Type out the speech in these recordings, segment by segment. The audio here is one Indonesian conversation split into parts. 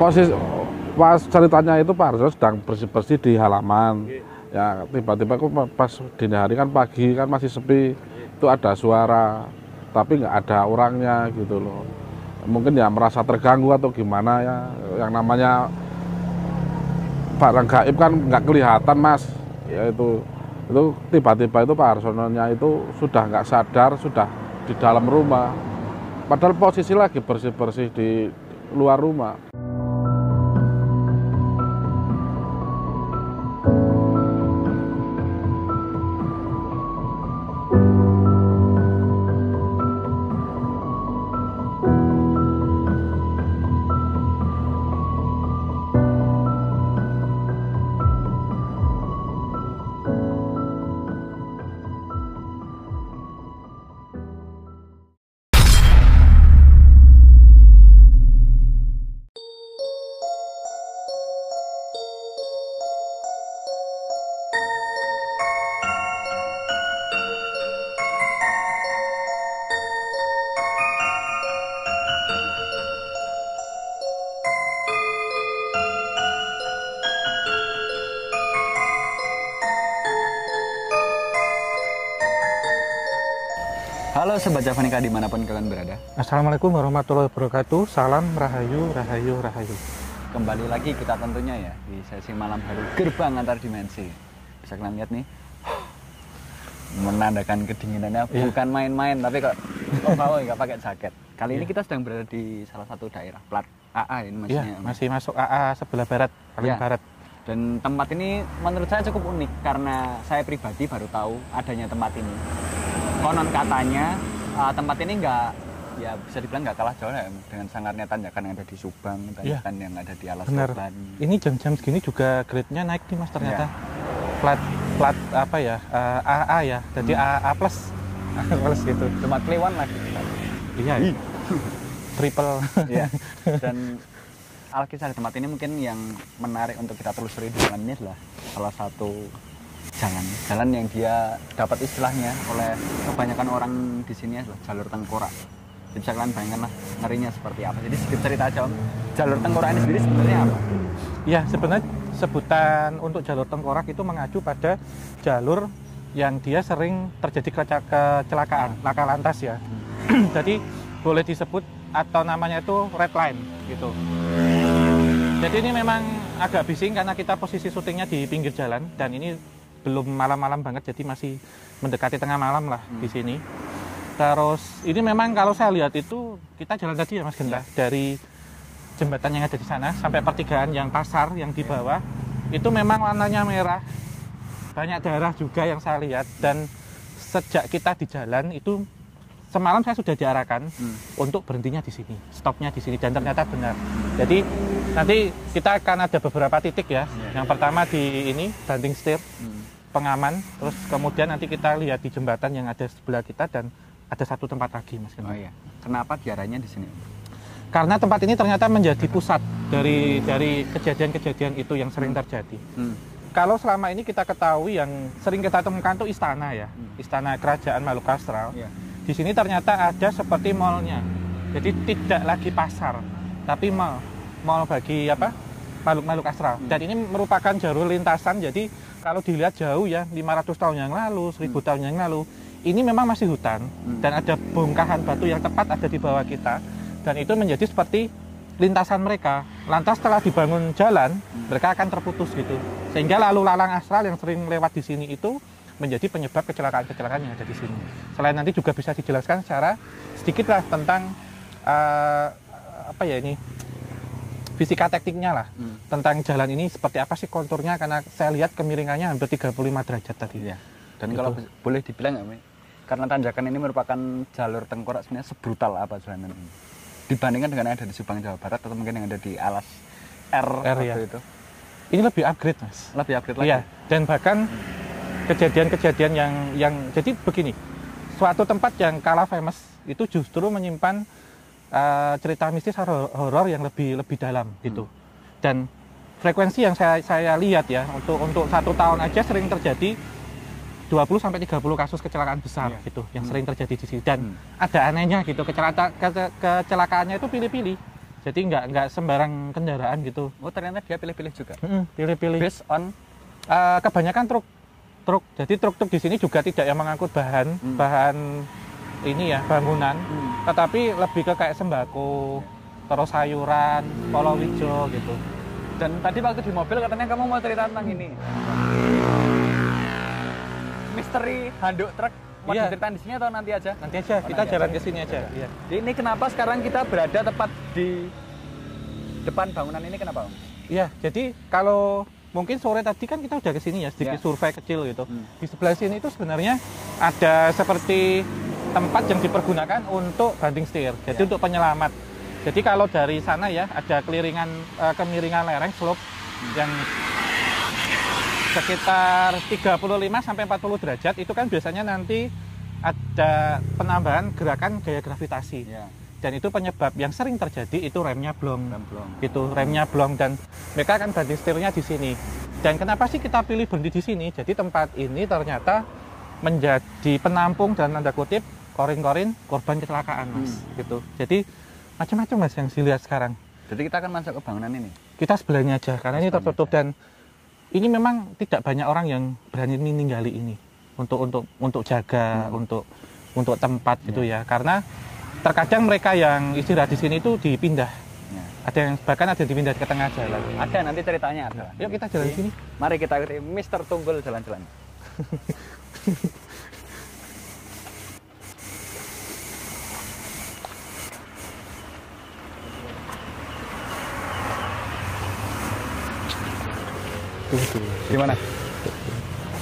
Posisi pas ceritanya itu Pak Arjo sedang bersih-bersih di halaman. Ya tiba-tiba aku pas dini hari kan pagi kan masih sepi, itu ada suara, tapi nggak ada orangnya gitu loh. Mungkin ya merasa terganggu atau gimana ya, yang namanya barang gaib kan nggak kelihatan mas, ya itu itu tiba-tiba itu Pak Arsononya itu sudah nggak sadar, sudah di dalam rumah. Padahal posisi lagi bersih-bersih di luar rumah. Halo Sobat Javanika di mana pun kalian berada Assalamualaikum warahmatullahi wabarakatuh. Salam rahayu, rahayu, rahayu. Kembali lagi kita tentunya ya di sesi malam hari gerbang antar dimensi Bisa kalian lihat nih Menandakan kedinginannya Iya. bukan main-main Tapi kok oh mau nggak pakai jaket Kali ini kita sedang berada di salah satu daerah Plat AA ini Iya, maksudnya masih masuk AA sebelah barat, paling Iya. barat. Dan tempat ini menurut saya cukup unik Karena saya pribadi baru tahu adanya tempat ini Konon katanya uh, tempat ini nggak ya bisa dibilang nggak kalah jauh ya dengan sangarnya tanjakan yang ada di Subang, Iya. tanjakan yang ada di Alas Benar. Toban. Ini jam-jam segini juga grade-nya naik nih Mas ternyata. Iya. Plat plat apa ya? eh, AA ya. Jadi Hmm. AA plus. AA plus gitu. Cuma Kliwon lagi. Iya. ya. Triple. ya. Dan alkisah di tempat ini mungkin yang menarik untuk kita telusuri di ini adalah salah satu jalan. Jalan yang dia dapat istilahnya oleh kebanyakan orang di sini adalah jalur tengkorak. Jadi bisa kalian bayangkan lah ngerinya seperti apa. Jadi sedikit cerita aja om. Jalur tengkorak ini sendiri sebenarnya apa? Iya, sebenarnya sebutan untuk jalur tengkorak itu mengacu pada jalur yang dia sering terjadi kecelakaan, laka lantas ya. Jadi boleh disebut atau namanya itu red line gitu. Jadi ini memang agak bising karena kita posisi syutingnya di pinggir jalan dan ini belum malam-malam banget jadi masih mendekati tengah malam lah di sini. Terus ini memang kalau saya lihat itu kita jalan tadi ya Mas Genta? Dari jembatan yang ada di sana sampai pertigaan yang pasar yang di bawah itu memang warnanya merah. Banyak daerah juga yang saya lihat dan sejak kita di jalan itu semalam saya sudah diarahkan Hmm. untuk berhentinya di sini stopnya di sini dan ternyata benar. Jadi nanti kita akan ada beberapa titik ya. Iya. yang pertama di ini banting setir. Hmm. Pengaman terus kemudian nanti kita lihat di jembatan yang ada sebelah kita dan ada satu tempat lagi mas oh iya kenapa diarahnya di sini karena tempat ini ternyata menjadi pusat dari dari kejadian-kejadian itu yang sering terjadi. Hmm. Kalau selama ini kita ketahui yang sering kita temukan itu istana ya, Hmm. istana kerajaan Maluku Astral. Iya. Di sini ternyata ada seperti mallnya, jadi tidak lagi pasar, tapi mall, mall bagi apa? Makhluk-makhluk astral. Hmm. Dan ini merupakan jalur lintasan, jadi kalau dilihat jauh ya, 500 tahun yang lalu, 1000 tahun yang lalu, ini memang masih hutan Hmm. dan ada bongkahan batu yang tepat ada di bawah kita dan itu menjadi seperti lintasan mereka. Lantas setelah dibangun jalan, mereka akan terputus gitu. Sehingga lalu lalang astral yang sering lewat di sini itu menjadi penyebab kecelakaan-kecelakaan yang ada di sini. Selain nanti juga bisa dijelaskan secara sedikit lah tentang eh, apa ya ini fisika tekniknya lah Hmm. tentang jalan ini seperti apa sih konturnya karena saya lihat kemiringannya hampir 35 derajat tadi. Iya. Dan Gitu. kalau boleh dibilang nggak, Mi? Karena tanjakan ini merupakan jalur tengkorak sebenarnya sebrutal apa jalanan ini? Dibandingkan dengan yang ada di Subang Jawa Barat atau mungkin yang ada di Alas R, R, ya. itu. Ini lebih upgrade mas. Lebih upgrade lagi. Iya, dan bahkan kejadian-kejadian yang yang jadi begini, suatu tempat yang kalah famous itu justru menyimpan uh, cerita mistis horor horor yang lebih lebih dalam gitu. Dan frekuensi yang saya saya lihat ya untuk untuk satu tahun aja sering terjadi 20 sampai 30 kasus kecelakaan besar Iya. gitu yang Hmm. sering terjadi di sini dan Hmm. ada anehnya gitu kecelakaan ke- kecelakaannya itu pilih-pilih Jadi nggak nggak sembarang kendaraan gitu. Oh ternyata dia pilih-pilih juga. Mm-mm, Pilih-pilih. Based on Eh, kebanyakan truk truk. Jadi truk-truk di sini juga tidak yang mengangkut bahan Hmm. bahan ini ya bangunan, Hmm. Tetapi lebih ke kayak sembako, terus sayuran, palawija gitu. dan tadi waktu di mobil katanya kamu mau cerita tentang ini. Misteri handuk truk mau Iya. diceritain di sini atau nanti aja? Nanti aja Oh, kita jalan aja. ke sini aja. Iya. Ini kenapa sekarang kita berada tepat di depan bangunan ini kenapa? Om? Iya, jadi kalau mungkin sore tadi kan kita udah ke sini ya, sedikit Iya. survei kecil gitu. Hmm. Di sebelah sini itu sebenarnya ada seperti tempat yang dipergunakan untuk banting setir. Jadi Iya. untuk penyelamat. Jadi kalau dari sana ya ada keliringan eh, kemiringan lereng slope yang sekitar 35 sampai 40 derajat itu kan biasanya nanti ada penambahan gerakan gaya gravitasi. Ya, Dan itu penyebab yang sering terjadi itu remnya blong belum. gitu remnya blong dan mereka akan banting setirnya di sini dan kenapa sih kita pilih berhenti di sini jadi tempat ini ternyata menjadi penampung dan tanda kutip korin-korin korban kecelakaan mas gitu jadi macam-macam mas yang dilihat sekarang Jadi kita akan masuk ke bangunan ini. kita sebelahnya aja karena ini Sebelahnya tertutup dan ini memang tidak banyak orang yang berani ninggali ini untuk untuk untuk jaga Hmm. untuk untuk tempat gitu ya karena terkadang mereka yang istirahat di sini itu dipindah Ya. ada yang bahkan ada yang dipindah ke tengah jalan Ada nanti ceritanya ada. Yuk kita jalan Jadi, sini. Mari kita ikuti Mister Tunggul jalan-jalan. Gimana?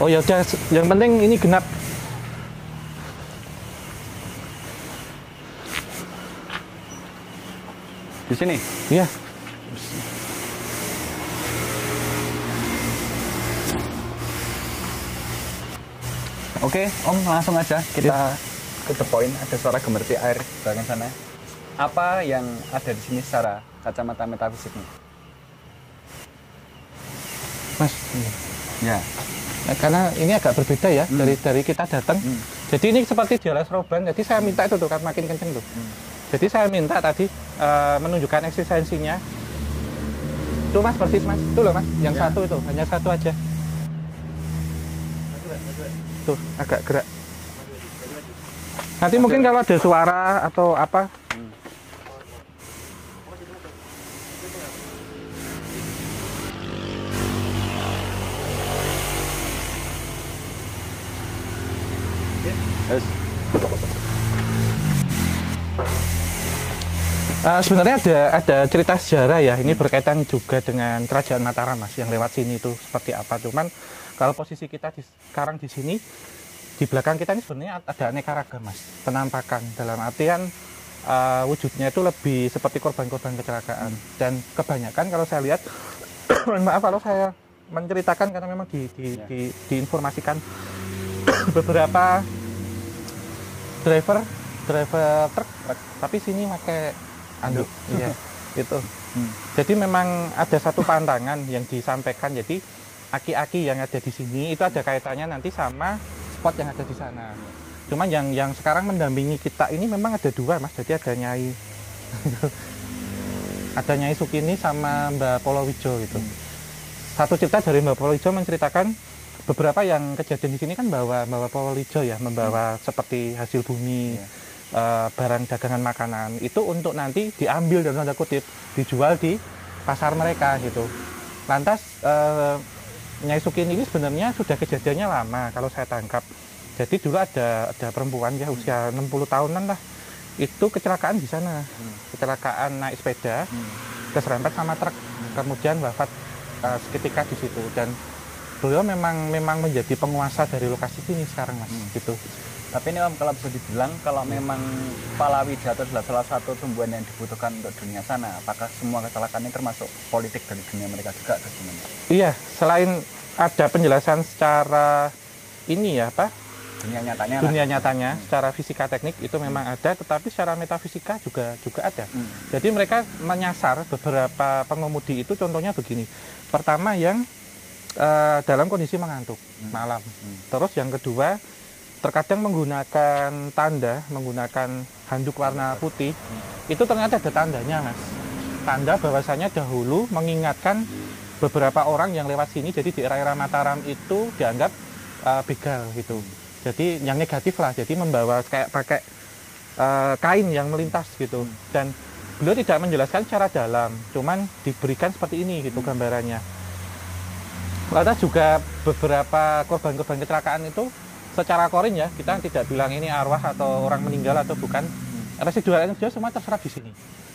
Oh ya udah, yang penting ini genap. Di sini. Iya. Oke, Om langsung aja kita ke the point. Ada suara gemercik air di belakang sana. Apa yang ada di sini secara kacamata metafisiknya? Mas. Ya. Nah, karena ini agak berbeda ya Hmm. dari dari kita datang. Hmm. Jadi ini seperti di alas roban. Jadi saya minta itu tuh kan makin kenceng tuh. Hmm. Jadi saya minta tadi eh, menunjukkan eksistensinya. Tuh mas persis mas. Tuh loh mas. Yang Ya. satu itu hanya satu aja. Tuh agak gerak. Nanti mungkin kalau ada suara atau apa Uh, sebenarnya ada ada cerita sejarah ya. Ini berkaitan juga dengan kerajaan Mataram mas yang lewat sini itu seperti apa. Cuman kalau posisi kita di, sekarang di sini di belakang kita ini sebenarnya ada aneka ragam mas penampakan dalam artian uh, wujudnya itu lebih seperti korban-korban kecelakaan dan kebanyakan kalau saya lihat maaf kalau saya menceritakan karena memang di, di, Ya. di, diinformasikan beberapa driver driver truk tapi sini pakai anduk. Iya itu Hmm. jadi memang ada satu pantangan yang disampaikan. Jadi aki-aki yang ada di sini itu ada kaitannya nanti sama spot yang ada di sana. Cuman yang yang sekarang mendampingi kita ini memang ada dua mas. Jadi ada nyai ada nyai Sukini sama Mbak Polowijo gitu. Satu cerita dari Mbak Polowijo menceritakan beberapa yang kejadian di sini kan bawa bawa Polowijo ya membawa seperti hasil bumi Iya. eh, barang dagangan makanan. Itu untuk nanti diambil dalam tanda kutip dijual di pasar mereka gitu. Lantas eh, Nyai Sukin ini sebenarnya sudah kejadiannya lama kalau saya tangkap. Jadi dulu ada ada perempuan ya usia 60 tahunan lah. Itu kecelakaan di sana. Kecelakaan naik sepeda Hmm. keserempet sama truk. Kemudian wafat eh, seketika di situ. Dan beliau memang memang menjadi penguasa dari lokasi sini sekarang mas Hmm. gitu Tapi ini Om kalau bisa dibilang kalau memang palawija itu adalah salah satu tumbuhan yang dibutuhkan untuk dunia sana, apakah semua kecelakaan ini termasuk politik dari dunia mereka juga atau gimana? iya selain ada penjelasan secara ini ya apa Dunia nyatanya lah. dunia nyatanya secara fisika teknik itu memang ada tetapi secara metafisika juga juga ada Hmm. jadi mereka menyasar beberapa pengemudi itu contohnya begini pertama yang eh, dalam kondisi mengantuk Hmm. malam. Hmm. terus yang kedua terkadang menggunakan tanda menggunakan handuk warna putih itu ternyata ada tandanya mas. Tanda bahwasanya dahulu mengingatkan beberapa orang yang lewat sini jadi di era-era Mataram itu dianggap uh, begal gitu. Jadi yang negatif lah jadi membawa kayak pakai uh, kain yang melintas gitu. Dan beliau tidak menjelaskan secara dalam cuman diberikan seperti ini gitu gambarannya Lantas juga beberapa korban-korban kecelakaan itu secara korin ya kita tidak bilang ini arwah atau orang meninggal atau bukan. Residual energi semua terserap di sini.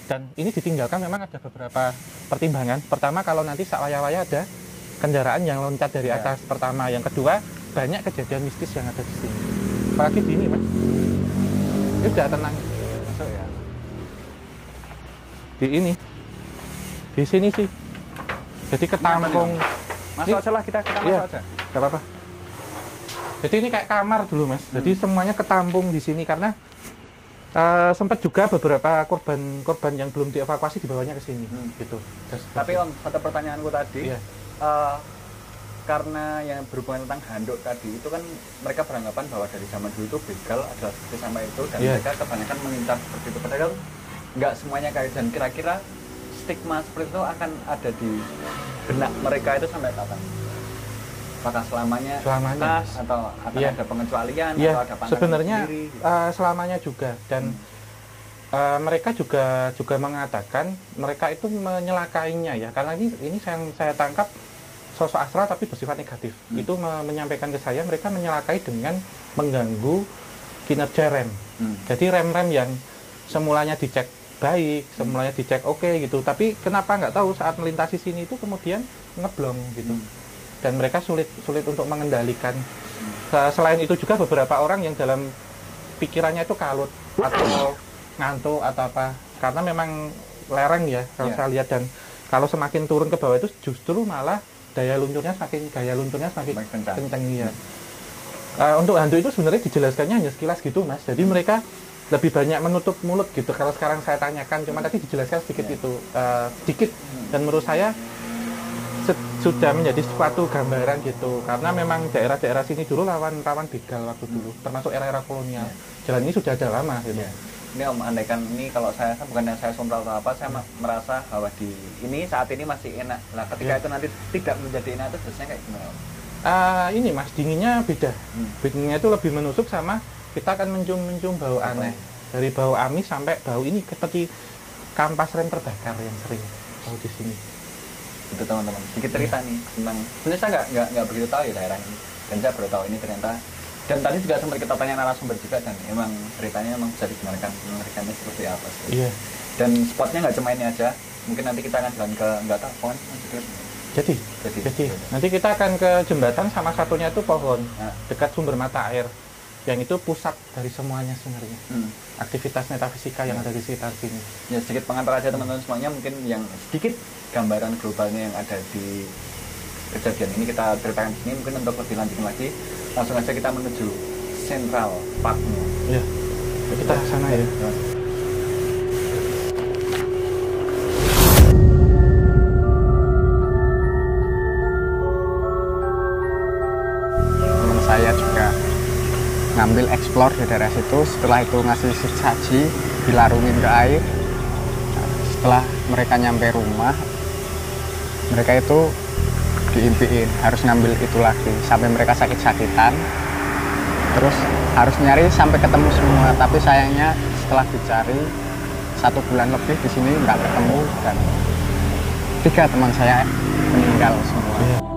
Dan ini ditinggalkan memang ada beberapa pertimbangan. Pertama kalau nanti saat waya-waya ada kendaraan yang loncat dari Ya. atas pertama. Yang kedua banyak kejadian mistis yang ada di sini. Apalagi di ini mas. Ini udah tenang. Masuk ya. di ini. Di sini sih. Jadi ketampung Masuk Ini- aja lah kita kita masuk Iya. aja. Gak apa-apa. Jadi ini kayak kamar dulu mas. Jadi Hmm. semuanya ketampung di sini karena eh, sempat juga beberapa korban-korban yang belum dievakuasi dibawanya ke sini. Hmm. Gitu. Terus- Tapi om, satu pertanyaanku tadi, Iya. eh, karena yang berhubungan tentang handuk tadi itu kan mereka beranggapan bahwa dari zaman dulu itu begal adalah seperti sama itu dan Iya. mereka kebanyakan mengincar seperti itu. Padahal nggak semuanya kayak dan kira-kira stigma seperti itu akan ada di benak mereka itu sampai kapan? Apakah selamanya, Selamanya. atau akan Iya. ada pengecualian Iya, atau ada sebenarnya sendiri? eh, selamanya juga dan Hmm. eh, mereka juga juga mengatakan mereka itu menyelakainya ya karena ini ini saya saya tangkap sosok astral tapi bersifat negatif Hmm. itu me- menyampaikan ke saya mereka menyelakai dengan mengganggu kinerja rem Hmm. Jadi rem-rem yang semulanya dicek baik, semulanya dicek oke gitu, tapi kenapa nggak tahu saat melintasi sini itu kemudian ngeblong gitu. Hmm. Dan mereka sulit sulit untuk mengendalikan. Se- Selain itu juga beberapa orang yang dalam pikirannya itu kalut atau ngantuk atau apa, karena memang lereng ya kalau Iya. saya lihat dan kalau semakin turun ke bawah itu justru malah daya luncurnya semakin gaya luncurnya semakin kencang. kencang ya. Eh, untuk hantu itu sebenarnya dijelaskannya hanya sekilas gitu mas. Jadi mereka lebih banyak menutup mulut gitu. Kalau sekarang saya tanyakan, cuma tadi dijelaskan sedikit Ya. itu, eh, sedikit. Dan menurut saya sudah menjadi suatu gambaran gitu. Karena memang daerah-daerah sini dulu lawan rawan begal waktu dulu, termasuk era-era kolonial. Jalan ini sudah ada lama gitu. Iya. Ini om andaikan ini kalau saya kan bukan yang saya sombral atau apa, saya ma- merasa bahwa di ini saat ini masih enak. Lah ketika Iya. itu nanti tidak menjadi enak itu biasanya kayak gimana? Om? Ah, ini mas dinginnya beda. Hmm. Dinginnya itu lebih menusuk sama kita akan mencium-mencium bau aneh. ya? Dari bau amis sampai bau ini seperti kampas rem terbakar yang sering bau di sini. Itu teman-teman. Sedikit cerita nih tentang sebenarnya saya nggak nggak nggak begitu tahu ya daerah ini. Dan saya baru tahu ini ternyata dan tadi juga sempat kita tanya narasumber juga dan emang ceritanya emang bisa dibenarkan mengerikannya seperti apa sih. Iya. Dan spotnya nggak cuma ini aja. Mungkin nanti kita akan jalan ke nggak tahu pohon. Jadi, Jadi, jadi nanti kita akan ke jembatan sama satunya itu pohon Nah, dekat sumber mata air yang itu pusat dari semuanya sebenarnya hmm. aktivitas metafisika yang ada di sekitar sini. ya sedikit pengantar aja teman-teman semuanya mungkin yang sedikit gambaran globalnya yang ada di kejadian ini kita ceritakan di sini mungkin untuk lebih lanjut lagi langsung aja kita menuju Central Parknya Iya. Kita ke sana ya. teman ngambil explore di daerah situ. Setelah itu ngasih saji dilarungin ke air. Setelah mereka nyampe rumah mereka itu diimpiin harus ngambil itu lagi. Sampai mereka sakit-sakitan. Terus harus nyari sampai ketemu semua. Tapi sayangnya setelah dicari satu bulan lebih di sini nggak ketemu. Dan tiga teman saya meninggal semua. Iya.